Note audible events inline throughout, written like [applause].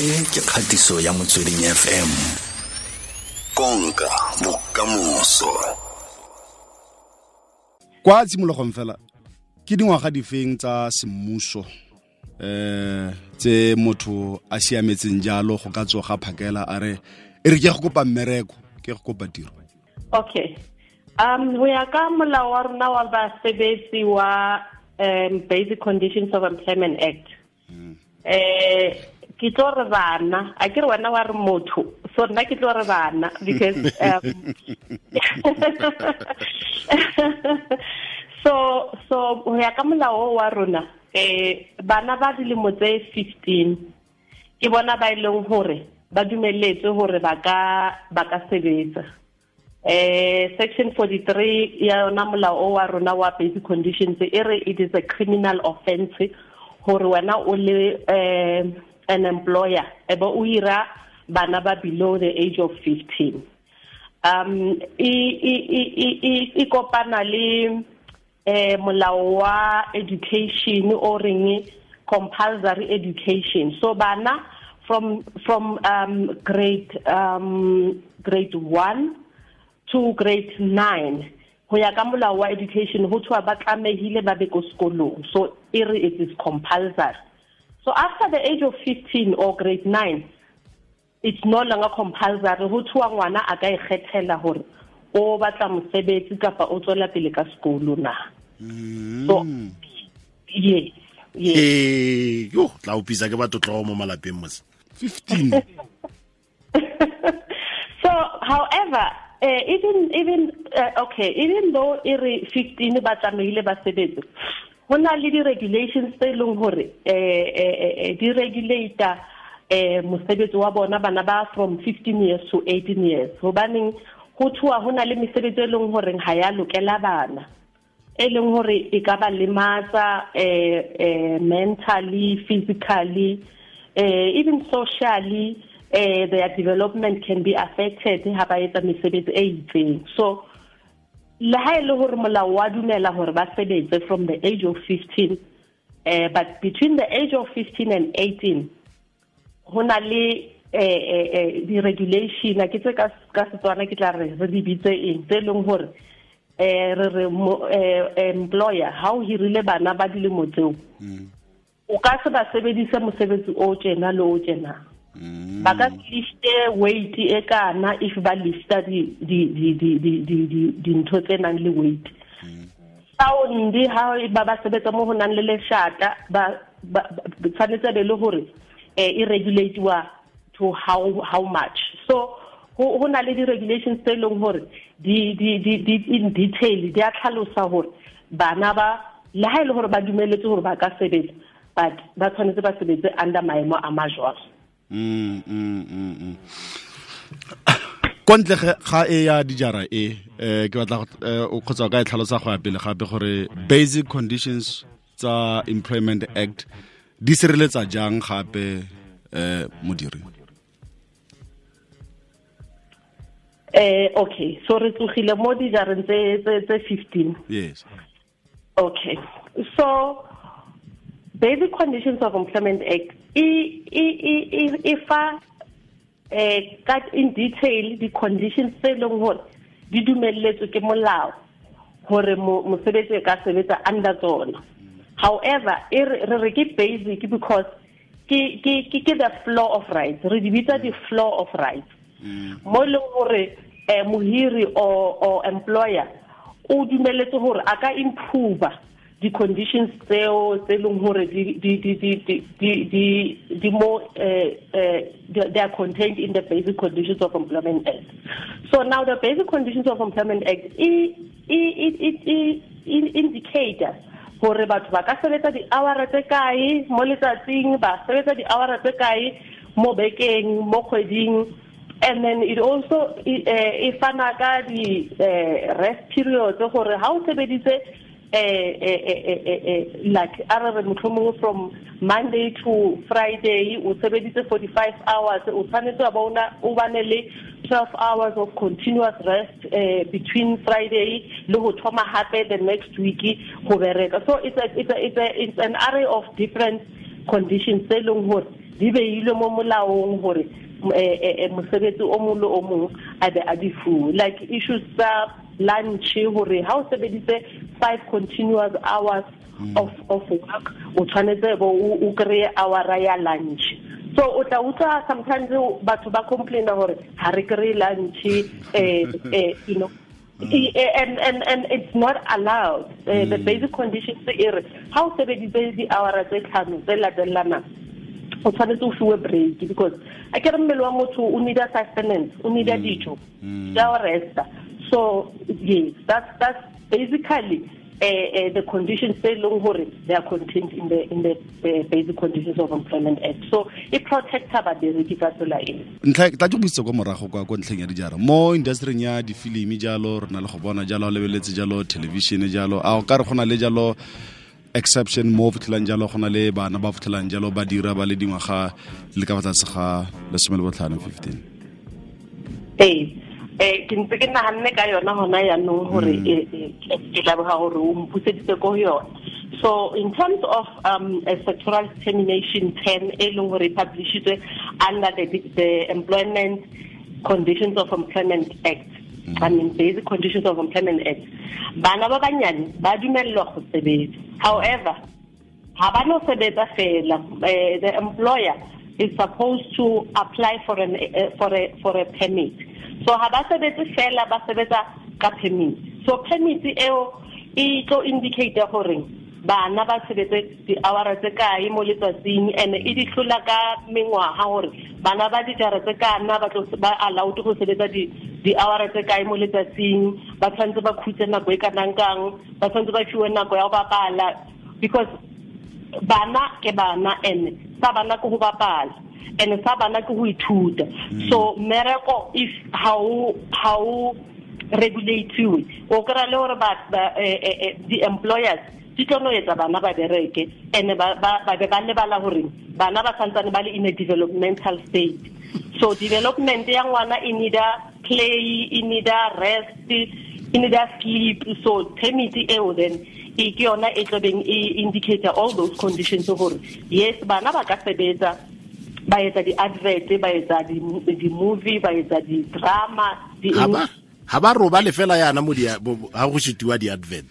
e ke kgatiso ya motsweding fm konka bokamoso. Kwa tshimologong fela ke dingwaga difeng tsa semmuso eh tse motho a siametseng jalo go ka tsoga phakela a re e re ke go kopa mmereko ke go kopa tiro. Okay um ho ya ka molao wa rona wa basebetsi wa um basic conditions of employment act. Eh ke tlo re bana a ke re wena wa re motho so nna ke tlo re bana because um, [laughs] so so ho ya ka molao wa rona eh bana ba dilemo tse 15 ke bona ba ileng hore ba dumelletswe hore ba ka sebetsa. Eh section 43 ya yona molao wa rona wa basic conditions e re it is a criminal offence hore wena o le eh an employer ebe o ira bana ba below the age of 15 um i i i i kopana le eh molao wa education o reng compulsory education. So bana from from um grade um grade 1 to grade 9 ho ya ka molao wa education ho thwa ba tlamehile ba be ko sekolong. So it is compulsory so after the age of 15 or grade 9 it's no longer compulsory ho thwa ngwana a ka ikgethela hore o batla mosebetsi kapa o tswela pele ka sekolo na. So yes yes. Ee yo tla upisa ke batho tlo mo malapeng mos 15 [laughs] so however uh, even even uh, okay even though re 15 ba tsamaile ba sebetse ho na le di-regulations tse leng hore eh, eh, eh, di regulator eh mosebetsi wa bona bana ba from 15 years to 18 years. Hobaneng ho thuwa ho na le mesebetsi e leng hore ha ya lokela bana. E leng hore e ka ba lematsa eh mentally physically eh even socially eh their development can be affected ha ba etsa mesebetsi e itseng. So le ha e le hore molao wa dumela hore ba sebetse from the age of 15 eh but between the age of 15 and 18 hona le eh eh di regulation ke tse ka ka setswana ke tla re re di bitse eng? Tse leng hore eh re re employer ha o hirile bana ba dilemo tseo o ka se ba sebedise mosebetsi o tjena le o tjena Mm. ba ka liste weight e kana if ba lista dintho tse nang le weight. Mm. Sound ha ba ba sebetsa mo go nang le leshata tshwanetse be le gore eh, e regulatiwa to how, how much. So go na le di-regulations tse e leng gore in detail di a tlhalosa gore bana ba le ha e le gore ba dumeletse gore ba ka sebetsa but ba tshwanetse ba sebetse under maemo a majwang kontle ga e ya dijara e eh ke batla o khotsa ka e tlhalosa go ya pele gape gore basic conditions tsa employment act di sireletsa jang gape eh modiri? Eh okay. So re tsogile mo dijareng tse tse 15 yes. Okay. So basic conditions of employment act e e e e fa eh ka in detail the conditions tse leng hore di dumelletswe ke molao hore mosebetsi ka sebetsa under tsona. However e re re ke basic because ke ke the floor of rights. Re di bitsa the floor of rights. Mo leng hore eh mohiri or or employer o dumeletse hore a ka improve di conditions tseo tse leng hore di mo eh eh they are contained in the basic conditions of employment act. So now the basic conditions of employment act e indicate hore batho ba ka sebetsa di-hour tse kae mo letsatsing ba sebetsa di-hour tse kae mo bekeng mo kgweding. And then it also e fana ka di rest periods gore ha o sebeditse eh like ara re motlhomong from monday to friday o sebeditse 45 hours o tshwanetse wa bona o bane le 12 hours of continuous rest between friday le ho thoma hape the next week go bereka. So it's a, it's a, it's a, it's an array of different conditions tse leng hore di beilwe mo molaong gore eh, eh, eh, mosebetsi o mong le o mong a be a di like issues tsa lunch gore ha o sebeditse five continuous hours of of work o tshwanetse bo o kry-e hour ya lunch. So o tla utlwa sometimes batho ba complaina gore ha re kry lunch eh, [laughs] eh, you know. I- eh, and and and it's not allowed. Uh, the basic conditions are how ha o sebeditse di-houra tse tlhano tse latelanang o tshwanetse o fiwe break because a kere mmele wa motho o needa sustenance o needa dijo ja o resta so yes that's that's basically uh, uh, the conditions tse leng gore they are contained in the in the uh, basic conditions of employment act. So e protecta babereki ka tsela e. Ntlha tla ke buitse kwa morago kwa kwa ntlheng ya dijara. Mo industryng ya difilimi jalo re na le go bona jalo a lebeletse jalo television jalo. A o ka re go na le jalo exception mo fitlhelang jalo go na le bana ba fitlhelang jalo ba dira ba le dingwaga le ka fa tlase ga lesome le botlhano fifteen. Ee eh ke ntse ke ka yona gona yaanong gore eh, eh, ke- gore o mpuseditse ko yona. So in terms of um, a sectoral determination 10 e leng gore e publishitswe under the, the employment conditions of employment act I mean basic conditions of employment act. Bana ba banyane ba dumellwa go sebetsa. However ha ba no sebetsa fela. Eh, the employer is supposed to apply for an eh, for a for a permit so ha ba sebetse fela ba sebetsa ka permit. So permit eo e tlo indicate gore bana ba sebetse di-houra tse kae mo letsatsing and e di tlola ka mengwaga gore bana ba dijara tse kana ba allowed go sebetsa di di-houra tse kae mo letsatsing ba tshwanetse ba khutse nako e kanang kang ba tshwanetse ba fiwe nako ya go bapala because bana ke bana and sa bana ke go bapala and sa bana ke go ithuta. Mm. So mmereko if how how regulatiwe o kry le gore di-employers di tlo no etsa bana ba bereke and ba be ba lebala gore bana ba santsane ba le in a developmental state. So development ya ngwana e needa play e needa rest e needa sleep. So permit eo then e ke yona e tlabeng e indicator all those conditions gore yes bana ba ka sebetsa ba etsa di-advert ba etsa di- di-movie ba etsa di-drama di ha ba roba le fela yana mo dia- ha go shitiwa di-advert.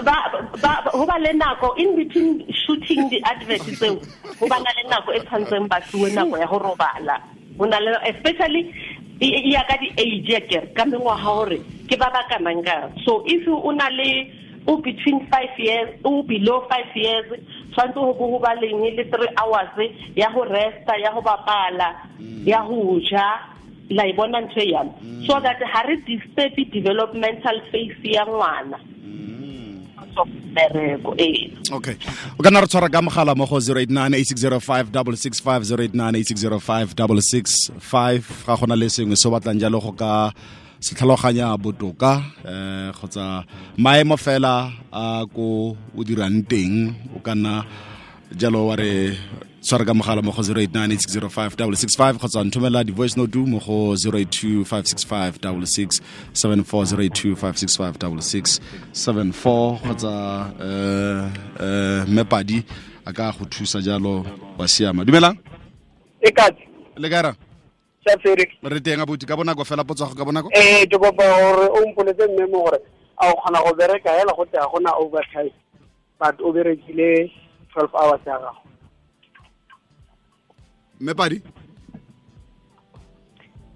Ba ba ba- ho ba le nako in between shooting the advert tseo ho ba na le nako e tshwantseng ba tsuwe nako ya go robala. Ho na le especially e ya ka di-age kere ka mengwaga gore ke ba ba kanang kang so if o na le o between five years o below five years tshwanetse go bo go ba leng le three hours ya go resta ya go bapala mm. ya go ja. La e bona ntho e yalo mm. so that ha re disturb developmental phase ya ngwana okay. O ka nna re tshwara ka mogala mo go 0898605605 ga gona le sengwe se o batlang jalo go ka se tlhaloganya botoka eh kgotsa maemo fela a ko o dirang teng. O ka nna jalo wa re tshwara ka mogala mo go 0898605665 kgotsa nthomela di-voice note mo go 082565674 082565674 kgotsa eh eh mepadi a ka go thusa jalo wa siama dumelang? E kate le kae ra? Safere re teng abuti ka bonako fela potsago ka bonako? Eh ke kopa gore o mpoletse mme mo gore a o kgona go bereka hela go te ga gona overtime but o berekile twelve hours ya gago mepadi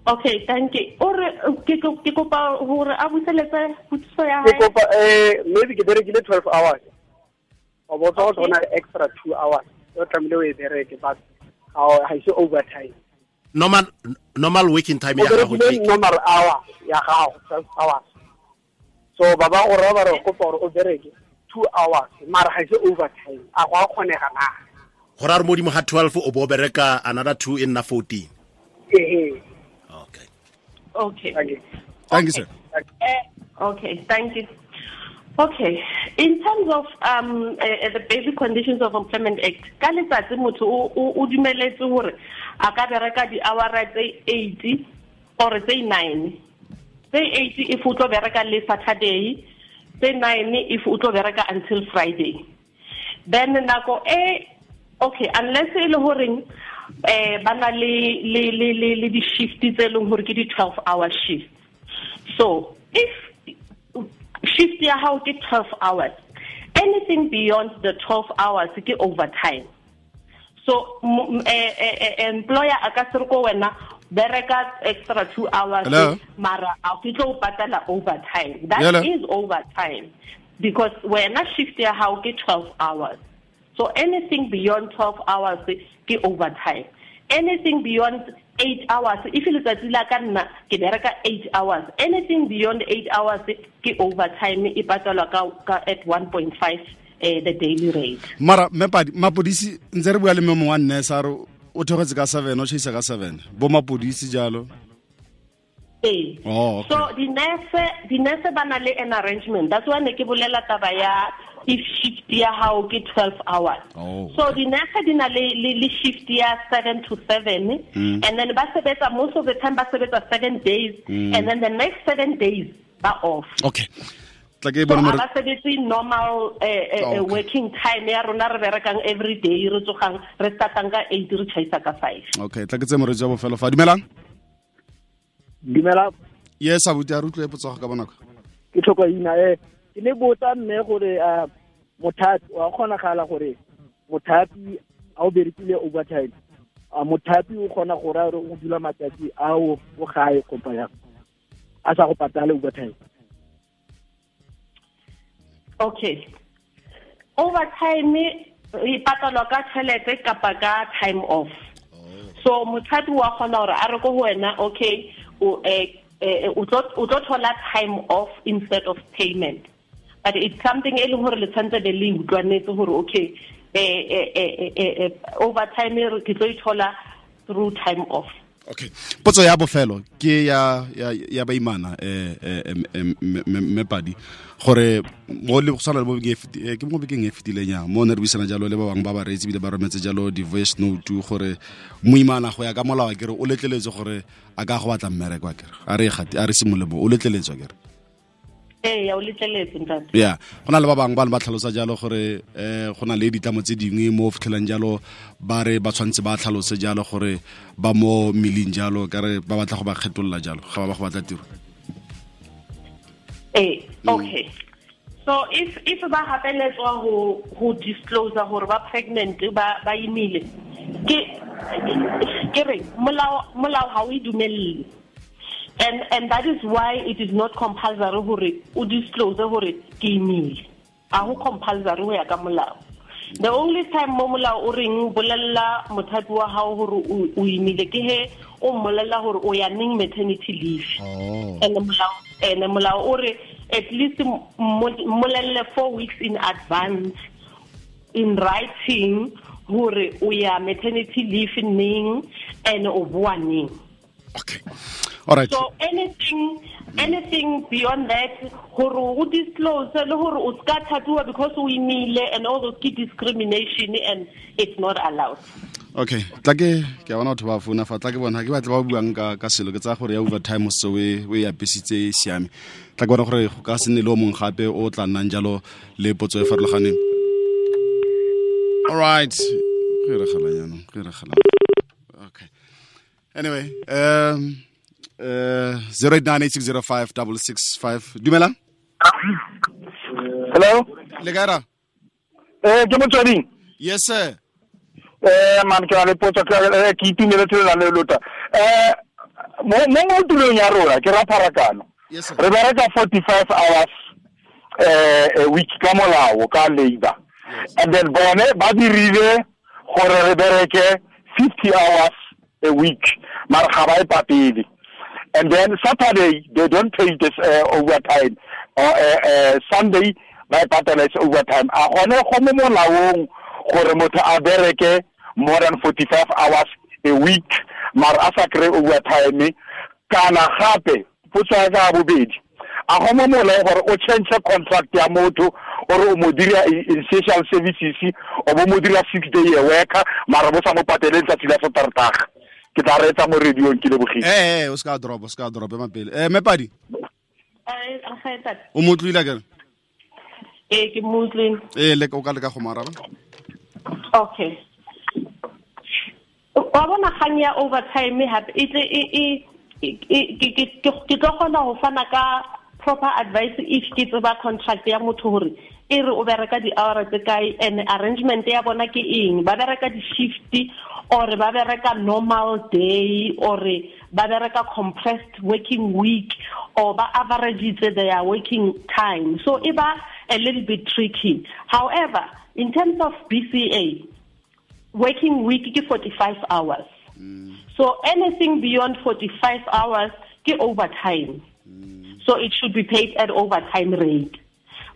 okay thank you. Ore ke kopa gore a buseletse putsiso ya ke kopa eh maybe ke berekile twelve hours. O botsa go tsona extra two hours. O tlamile o e bereke but ga o- ise overtime. Normal normal working time ya gago ke normal hour ya gago twelve hours. So baba ba go ba re o kopa gore o bereke two hours mara ga ise overtime. A go a kgonega na go ra re mo dimo ga 12 o bo bereka another two e nna 14 ehe. Okay. Okay. Thank you. Thank you sir. Uh, okay, thank you. Okay, in terms of um, uh, the basic conditions of employment act, ka letsatsi motho o- o o dumeletse hore a ka bereka di-hour tse eighty or tse nine. Tse eighty if o tlo bereka le saturday tse nine if o tlo bereka until friday. Then nako e okay unless e le horeng eh bana le le le le le di shift tse leng hore ke di 12 hour shift. So if shift ya hao ke 12 hours anything beyond the 12 hours ke overtime. So m- eh, eh, eh, employer a ka se re ko wena bereka extra two hours Hello? mara a ke tlo o patala overtime. That Hello? is overtime. Because wena shift ya hao ke 12 hours so anything beyond 12 hours ke overtime. Anything beyond 8 hours if letsatsi la ka nna ke bereka 8 hours. Anything beyond 8 hours ke overtime e patalwa ka, at 1.5 eh, the daily rate. Mara mapodisi ntse re bua le memo wa nne sa re o thegetse ka seven o chaisa ka seven. Bo mapodisi jalo? Ee. Oh, okay. so dinese dinese ba na le an arrangement. That's why ne ke bolela taba ya if shift ya hao ke 12 hours. Oh, so dinaga di na le, le, le shift ya 7 to 7 Mm. and then ba sebetsa most of the time ba sebetsa 7 days Mm. and then the next 7 days ba off. Okay. Tla ke so bone a more ba sebetse normal eh, eh, eh, Okay. working time ya rona re berekang every day re tsogang re startang ka 8 re chaisa ka 5 okay tla ke tse moretsi wa bofelo fa dumelang? Dumela yes abuti a re utlwe potsoga ka bonako. Ke tlhoko ina e ke ne botsa mme gore a mothapi wa kgonagala gore mothapi a o berekile overtime. A mothapi o kgona gore a re o dula matsatsi ao o gae kopa ya a sa go patale overtime. Okay. Overtime e patalwa ka tšhelete kapa ka time off. So mothapi wa kgona gore a re ko go wena okay o eh, eh, tlo thola time off instead of payment but it's something e leng gore le tshwanetse be le utlwanetse gore okay eh, over eh, eh, eh, e re ke tlo ithola through time off. Okay. Potso ya bofelo ke ya ya ya baimana eh me- gore mo le go tshwana le bo e eh, ke mo bekeng e fetileng ya mo ne re buisana jalo le ba bangwe ba ba reetsi bile ba rometse jalo di-voice note gore moimana go ya ka molao kere o letleletswe gore a ka go batla mmereko a kere a re a re simolemo o letleletswe kere ee o letleletse ntate. Ya go na le ba bangwe ba ne ba tlhalosa jalo gore eh go na le ditlamo tse dingwe mo fitlhelang jalo ba re ba tshwanetse ba tlhalose jalo gore ba mo mmeleng jalo ka re ba batla go ba kgetolola jalo ga ba ba go batla tiro. Eh, okay. So if if ba hapeletswa ho ho disclose gore ba pregnant ba ba imile ke ke re molao molao ha o e dumelle and and that is why it is not compulsory gore o disclose gore ke imile a compulsory ya ka molao. The only time mo molao o reng bolella mothapi wa hao gore o imile ke he o mmolella gore o ya neng maternity leave. Oh. and molao o re at least mmolelle four weeks in advance in writing gore o ya maternity leave neng and o boa neng. Okay all right. So anything anything beyond that gore o disclose le gore o ska thatiwa because o imile and all those ke discrimination and it's not allowed. Okay. Tla ke ke bona batho ba founa fa tla ke bona ke batla ba buang ka ka selo. Ke tsaya gore ya overtime o setse o e- o e apisitse e siame. Tla ke bona gore go ka se nne le o mongwe gape o tla nnang jalo le potso e farologaneng. All right. Jaanong go iregala okay. Anyway um uh 0898605665 dumelang? Hello? Le kaera eh ke motsweding yes sir. Eh man ke na le potso ke eh, itumeletse le le lota. Eh mo mo tulong ya rona ke ra pharakano. Re bereka 45 hours eh a week ka molao ka labor. And then bone ba dirile gore re bereke 50 hours a week. Mara ga ba e patele and then saturday they don't pay this uh, overtime or uh, uh, sunday e patela is overtime a gone go mo molaong gore motho a bereke more than 45 hours a week mara a sa kry overtime kana gape potso ya ka bobedi a go mo molao gore o change contract ya motho ore o mo dira in social services o bo mo dira six day a worker mara bo sa mo pateleng tsatsi la satertaga ke tla reetsa mo radiong ke lebogile eh eh o ska drop o ska drop ema pele. Eh mepadi. Eh, o mo tloile kere ee ke muslim ee le o ka leka go maraba okay. Wa bona kgang ya overtime hape e tle e e e- ke tlo kgona go fana ka proper advice if ke tseba contract ya motho gore e re o bereka di-hour tse kae and arrangement ya bona ke eng. Ba bereka di-shift or ba bereka normal day or ba bereka compressed working week or ba averagitse their working time. So e ba a little bit tricky. However in terms of bca working week ke 45 hours. So anything beyond 45 hours ke overtime. So it should be paid at overtime rate.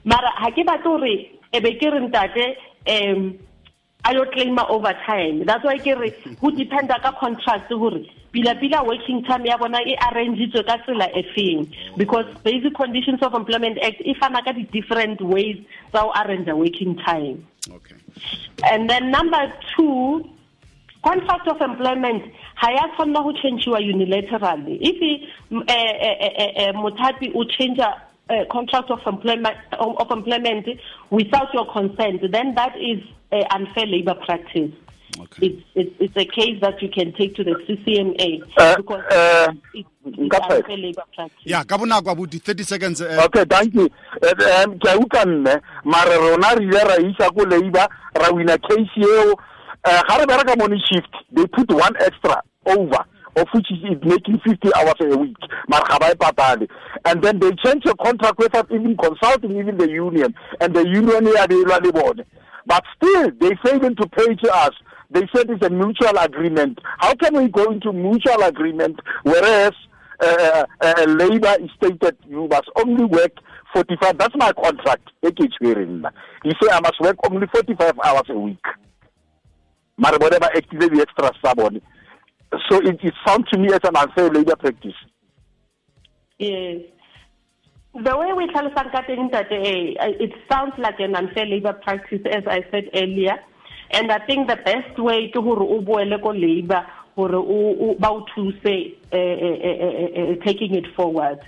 Mara ha ke batle gore e be ke re ntate um a yo claima overtime. That's why ke re go dependa ka contract gore pila-pila working time ya bona e arrangitswe ka tsela e feng? Because basic conditions of employment act e fana ka di-different ways tsa go arrange working time. Okay. And then number two, contract of employment ha ya tshwanela go changiwa unilaterally. If uh, uh, uh, mothapi o change a uh, contract of employment of employment without your consent, then that is uh, unfair labor practice. okay It's, it's it's a case that you can take to the CCMA Uh, because uh, it's, it's Nkatshela. unfair labor practice. ya ka bonako 30 seconds eh, okay thank you Eh, em, ke a utlwa mme mare rona re ile ra isa ko labor ra wina case eo ga re bereka morning shift they put one extra over of which is making 50 hours a week. And then they change the contract without even consulting even the union and the union bone. But still they failing to pay to us they said it's a mutual agreement. How can we go into mutual agreement whereas uh, uh, labor is stated you must only work 45 that's my contract. E you say i must work only 45 hours a week. Mare bone ba active di-extras so it, it sounds to me as an unfair labor practice Yes. The way we tell Sankating that it sounds like an unfair labor practice, as I said earlier. And I think the best way to hore o boele ko labor hore o o- ba o thuse eh, eh, eh, eh, eh, taking it forward.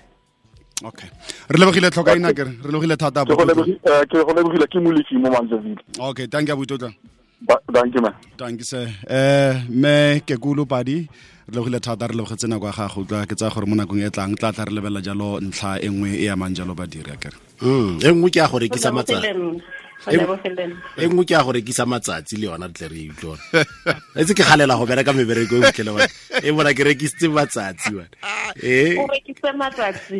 okay re lebogile tlhokaina kere re lebogile thata ke go abuti lebogi- eh, ke go lebogile ke molefi mo mantsevile okay thank you abuti danke man. Danke se eh me ke kulu padi re lebogile thata re lebogetse nako ya gago. Utlwa ke tsaya gore mo nakong e tlang tla tla re lebelela jalo ntlha e nngwe e amang jalo badiri akere. Mm e nngwe ke ya go rekisa matsatsi. E, e nngwe ke ya go rekisa matsatsi le yona re tle re e utlwa [laughs] etse ke galela go bereka mebereko e botlhele wa e bona ke rekisitse matsatsi wa eh?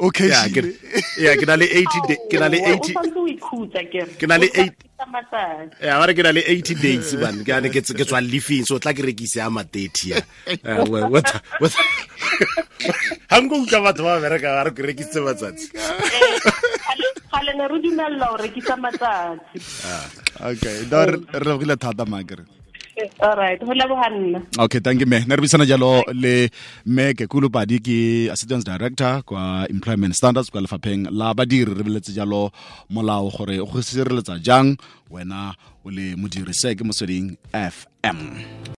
okay ya ke na le 80 ke na le 80 ke na le 8 Eh, a ba re ke na le eighty days [laughs] man ke ane ke tswa lefing so tla ke rekise ama thirty ya. Eh, [laughs] Ga [laughs] nko utlwa batho ba bereka ba re ke rekisitse matsatsi. Gale re dumelela go rekisa matsatsi. Ah. Okay re lebogile thata makere nna. okay thank you me ne re buisana jalo le me ke kulu padi ke assistant director kwa employment standards kwa lefapheng la badiri. Re beletse jalo molao gore o go sireletsa jang wena o le modirise ke mosweding fm